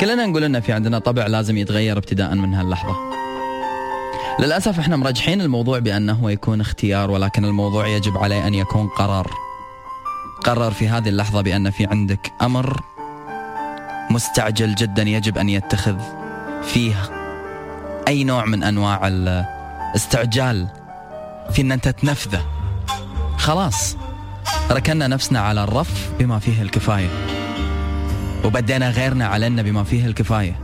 كلنا نقول إن في عندنا طبع لازم يتغير ابتداء من هاللحظة. للأسف إحنا مرجحين الموضوع بأنه يكون اختيار ولكن الموضوع يجب عليه أن يكون قرار. قرر في هذه اللحظة بأن في عندك أمر مستعجل جدا يجب أن يتخذ فيه أي نوع من أنواع الاستعجال. في أن أنت تنفذه. خلاص. ركنا نفسنا على الرف بما فيه الكفاية. وبدينا غيرنا علينا بما فيه الكفاية.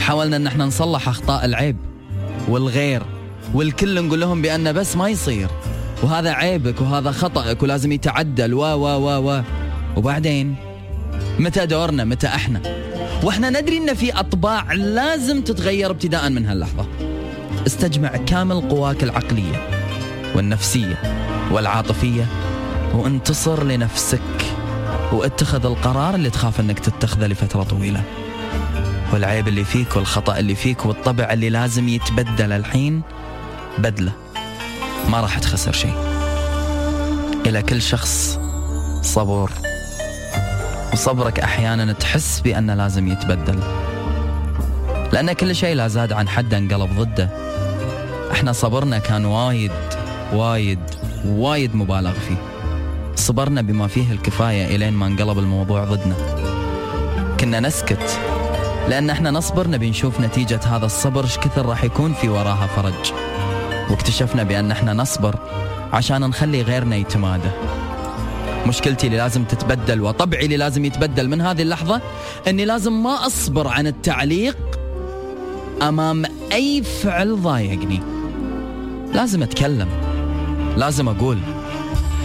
حاولنا إن إحنا نصلح أخطاء العيب والغير والكل نقول لهم بأن بس ما يصير. وهذا عيبك وهذا خطأك ولازم يتعدل و و و و. وبعدين متى دورنا؟ متى إحنا؟ وإحنا ندري إن في أطباع لازم تتغير ابتداء من هاللحظة. استجمع كامل قواك العقلية والنفسية والعاطفية وانتصر لنفسك. واتخذ القرار اللي تخاف انك تتخذه لفترة طويلة. والعيب اللي فيك والخطأ اللي فيك والطبع اللي لازم يتبدل الحين بدلة. ما راح تخسر شيء. إلى كل شخص صبور. وصبرك أحيانا تحس بأنه لازم يتبدل. لأن كل شيء لا زاد عن حده انقلب ضده. إحنا صبرنا كان وايد وايد وايد مبالغ فيه. صبرنا بما فيه الكفاية إلين ما انقلب الموضوع ضدنا. كنا نسكت لأن إحنا نصبر نبي نشوف نتيجة هذا الصبر إيش كثر راح يكون في وراها فرج. واكتشفنا بأن إحنا نصبر عشان نخلي غيرنا يتمادى. مشكلتي اللي لازم تتبدل وطبعي اللي لازم يتبدل من هذه اللحظة أني لازم ما أصبر عن التعليق أمام أي فعل ضايقني. لازم أتكلم لازم أقول.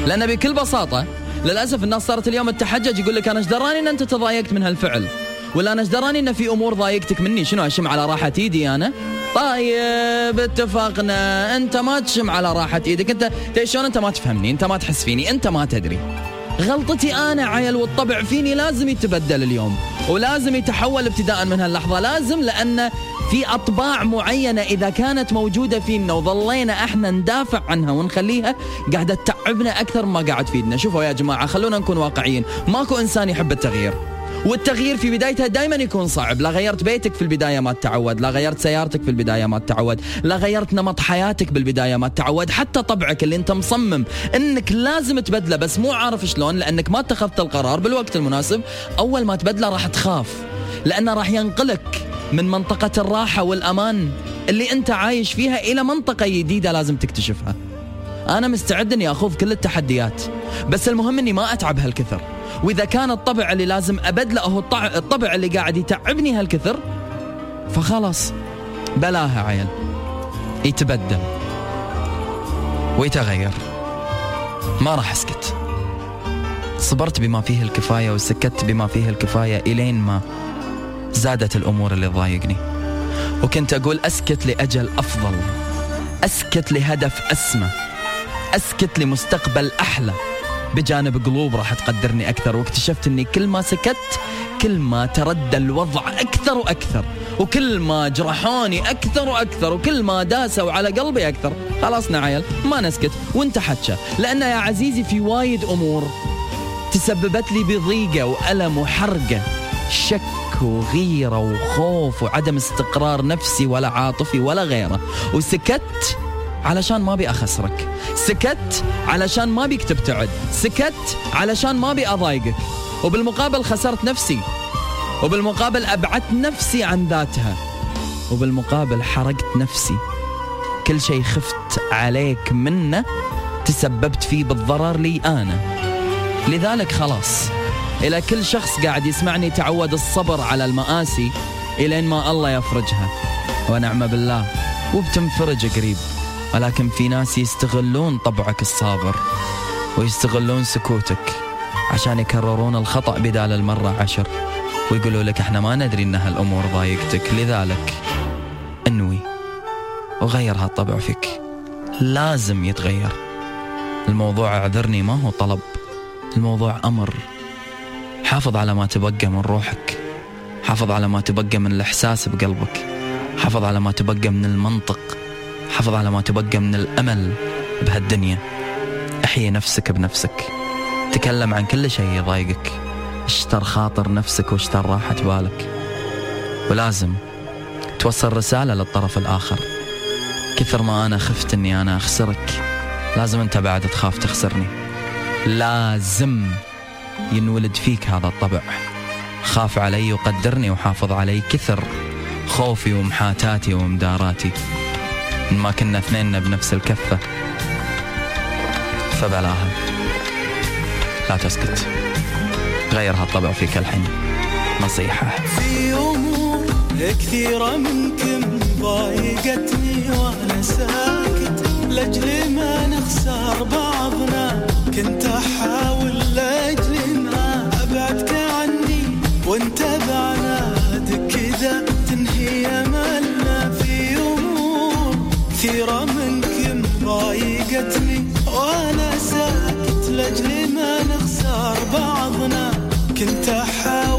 لأن بكل بساطة للأسف الناس صارت اليوم التحجج يقول لك أنا إيش دراني أن أنت تضايقت من هالفعل؟ ولا أنا إيش دراني أن في أمور ضايقتك مني؟ شنو أشم على راحة إيدي أنا؟ طيب اتفقنا. أنت ما تشم على راحة إيدك. أنت شلون أنت ما تفهمني؟ أنت ما تحس فيني. أنت ما تدري. غلطتي أنا عيل والطبع فيني لازم يتبدل اليوم. ولازم يتحول ابتداء من هاللحظة. لازم لأن في أطباع معينة إذا كانت موجودة فينا وظلينا إحنا ندافع عنها ونخليها قاعدة تتعبنا أكثر ما قاعد تفيدنا. شوفوا يا جماعة خلونا نكون واقعيين. ماكو إنسان يحب التغيير. والتغيير في بدايتها دائما يكون صعب. لا غيرت بيتك في البداية ما تتعود لا غيرت سيارتك في البداية ما تتعود لا غيرت نمط حياتك بالبداية ما تتعود حتى طبعك اللي انت مصمم انك لازم تبدله بس مو عارف شلون لأنك ما اتخذت القرار بالوقت المناسب. أول ما تبدله راح تخاف لأنه راح ينقلك. من منطقة الراحة والأمان اللي أنت عايش فيها إلى منطقة جديدة لازم تكتشفها. أنا مستعد أني أخوض كل التحديات بس المهم أني ما أتعب هالكثر. وإذا كان الطبع اللي لازم أبدله هو الطبع اللي قاعد يتعبني هالكثر فخلاص بلاها عيل. يتبدل. ويتغير. ما راح أسكت. صبرت بما فيه الكفاية وسكت بما فيه الكفاية إلين ما زادت الأمور اللي تضايقني وكنت أقول أسكت لأجل أفضل. أسكت لهدف أسمى. أسكت لمستقبل أحلى. بجانب قلوب راح تقدرني أكثر. واكتشفت أني كل ما سكت كل ما تردى الوضع أكثر وأكثر. وكل ما جرحوني أكثر وأكثر. وكل ما داسوا على قلبي أكثر. خلاص عيل ما نسكت. وانت حتشة. لأن يا عزيزي في وايد أمور تسببت لي بضيقة وألم وحرقة. شك وغيرة وخوف وعدم استقرار نفسي ولا عاطفي ولا غيره. وسكت علشان ما أبي أخسرك. سكت علشان ما بيك تبتعد سكت علشان ما أبي أضايقك. وبالمقابل خسرت نفسي. وبالمقابل أبعدت نفسي عن ذاتها. وبالمقابل حرقت نفسي. كل شيء خفت عليك منه تسببت فيه بالضرر لي أنا. لذلك خلاص. إلى كل شخص قاعد يسمعني تعود الصبر على المآسي إلين ما الله يفرجها. ونعم بالله وبتنفرج قريب. ولكن في ناس يستغلون طبعك الصابر ويستغلون سكوتك عشان يكررون الخطأ بدال المرة عشر. ويقولوا لك إحنا ما ندري إن هالأمور ضايقتك لذلك أنوي. وغير هالطبع فيك. لازم يتغير. الموضوع أعذرني ما هو طلب. الموضوع أمر. حافظ على ما تبقى من روحك. حافظ على ما تبقى من الإحساس بقلبك. حافظ على ما تبقى من المنطق. حافظ على ما تبقى من الأمل بهالدنيا. احيي نفسك بنفسك. تكلم عن كل شيء يضايقك. اشتر خاطر نفسك واشتر راحة بالك. ولازم توصل رسالة للطرف الآخر. كثر ما أنا خفت أني أنا أخسرك لازم أنت بعد تخاف تخسرني. لازم. ينولد فيك هذا الطبع. خاف علي وقدرني وحافظ علي كثر. خوفي ومحاتاتي ومداراتي. إن ما كنا اثنيننا بنفس الكفة. فبلاها. لا تسكت. غير هالطبع فيك الحين. نصيحة. في أمور كثيرة منكم ضايقتني وأنا ساكت. لأجل ما نخسر بعضنا كنت أحاول لأجل ما نخسر بعضنا كنت أحاول